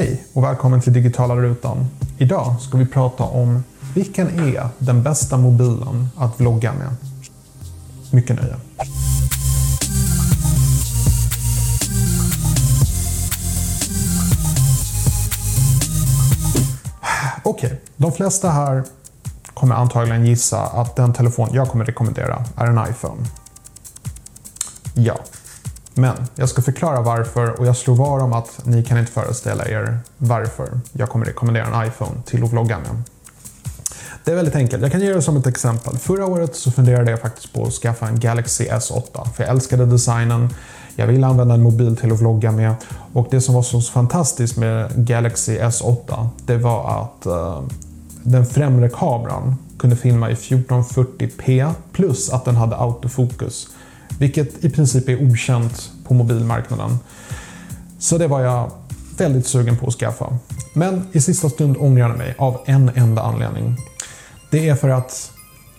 Hej och välkommen till Digitala Rutan. Idag ska vi prata om vilken är den bästa mobilen att vlogga med. Mycket nöje. Okej, okay. de flesta här kommer antagligen gissa att den telefon jag kommer rekommendera är en iPhone. Ja, men jag ska förklara varför och jag slår var om att ni kan inte föreställa er varför jag kommer rekommendera en iPhone till att vlogga med. Det är väldigt enkelt. Jag kan ge det som ett exempel. Förra året så funderade jag faktiskt på att skaffa en Galaxy S8 för jag älskade designen. Jag ville använda en mobil till att vlogga med och det som var så fantastiskt med Galaxy S8 det var att uh, den främre kameran kunde filma i 1440p plus att den hade autofokus. Vilket i princip är okänt på mobilmarknaden. Så det var jag väldigt sugen på att skaffa. Men i sista stund ångrar jag mig av en enda anledning. Det är för att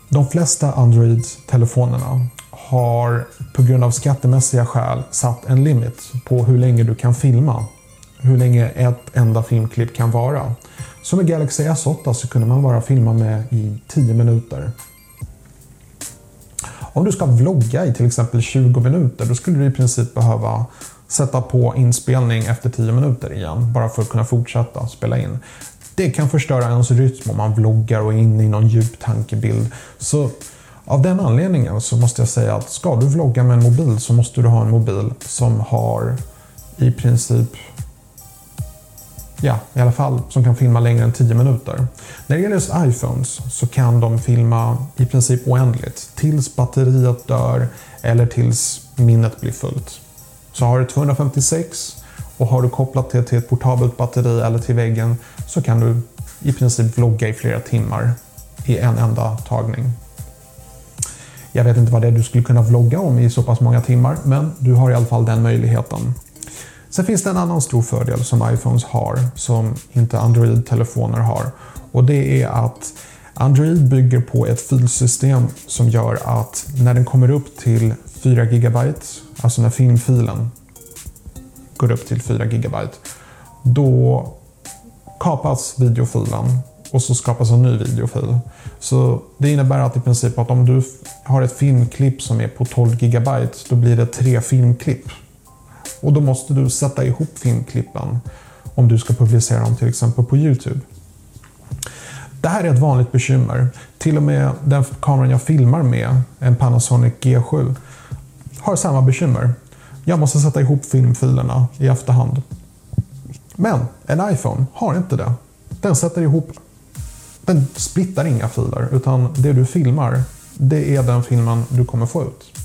de flesta Android-telefonerna har på grund av skattemässiga skäl satt en limit på hur länge du kan filma. Hur länge ett enda filmklipp kan vara. Så med Galaxy S8 så kunde man bara filma med i 10 minuter. Om du ska vlogga i till exempel 20 minuter då skulle du i princip behöva sätta på inspelning efter 10 minuter igen bara för att kunna fortsätta spela in. Det kan förstöra ens rytm om man vloggar och är inne i någon djup tankebild. Så av den anledningen så måste jag säga att ska du vlogga med en mobil så måste du ha en mobil som har i princip ja, i alla fall som kan filma längre än 10 minuter. När det gäller just iPhones så kan de filma i princip oändligt tills batteriet dör eller tills minnet blir fullt. Så har du 256 och har du kopplat det till ett portabelt batteri eller till väggen så kan du i princip vlogga i flera timmar i en enda tagning. Jag vet inte vad det är du skulle kunna vlogga om i så pass många timmar, men du har i alla fall den möjligheten. Sen finns det en annan stor fördel som iPhones har som inte Android-telefoner har. Och det är att Android bygger på ett filsystem som gör att när den kommer upp till 4 GB, alltså när filmfilen går upp till 4 GB, då kapas videofilen och så skapas en ny videofil. Så det innebär att i princip att om du har ett filmklipp som är på 12 GB, då blir det tre filmklipp. Och då måste du sätta ihop filmklippen om du ska publicera dem till exempel på Youtube. Det här är ett vanligt bekymmer. Till och med den kameran jag filmar med, en Panasonic G7, har samma bekymmer. Jag måste sätta ihop filmfilerna i efterhand. Men en iPhone har inte det. Den sätter ihop... Den splittar inga filer, utan det du filmar, det är den filmen du kommer få ut.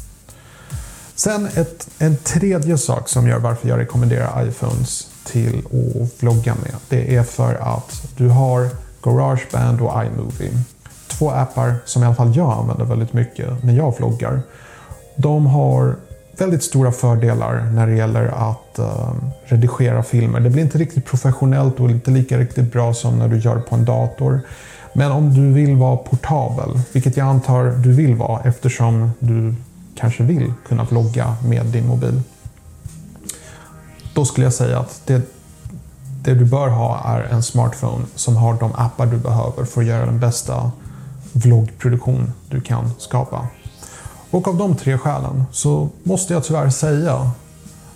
Sen ett, en tredje sak som gör varför jag rekommenderar iPhones till att vlogga med. Det är för att du har Garageband och iMovie. Två appar som i alla fall jag använder väldigt mycket när jag vloggar. De har väldigt stora fördelar när det gäller att uh, redigera filmer. Det blir inte riktigt professionellt och inte lika riktigt bra som när du gör på en dator. Men om du vill vara portabel, vilket jag antar du vill vara eftersom du kanske vill kunna vlogga med din mobil. Då skulle jag säga att det, det du bör ha är en smartphone som har de appar du behöver för att göra den bästa vloggproduktion du kan skapa. Och av de tre skälen så måste jag tyvärr säga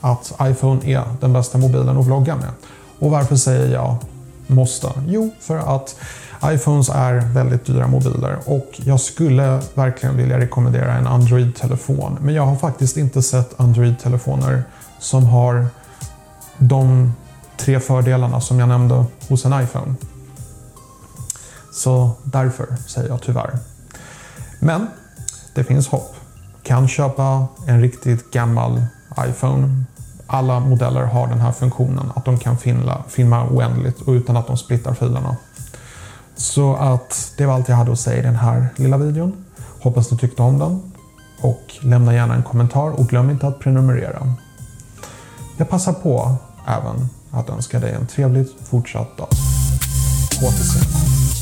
att iPhone är den bästa mobilen att vlogga med. Och varför säger jag måste? Jo, för att iPhones är väldigt dyra mobiler och jag skulle verkligen vilja rekommendera en Android-telefon. Men jag har faktiskt inte sett Android-telefoner som har de tre fördelarna som jag nämnde hos en iPhone. Så därför säger jag tyvärr. Men det finns hopp. Kan köpa en riktigt gammal iPhone. Alla modeller har den här funktionen att de kan filma, filma oändligt och utan att de splittar filerna. Så att det var allt jag hade att säga i den här lilla videon. Hoppas du tyckte om den och lämna gärna en kommentar och glöm inte att prenumerera. Jag passar på även att önska dig en trevlig fortsatt dag. På återseende.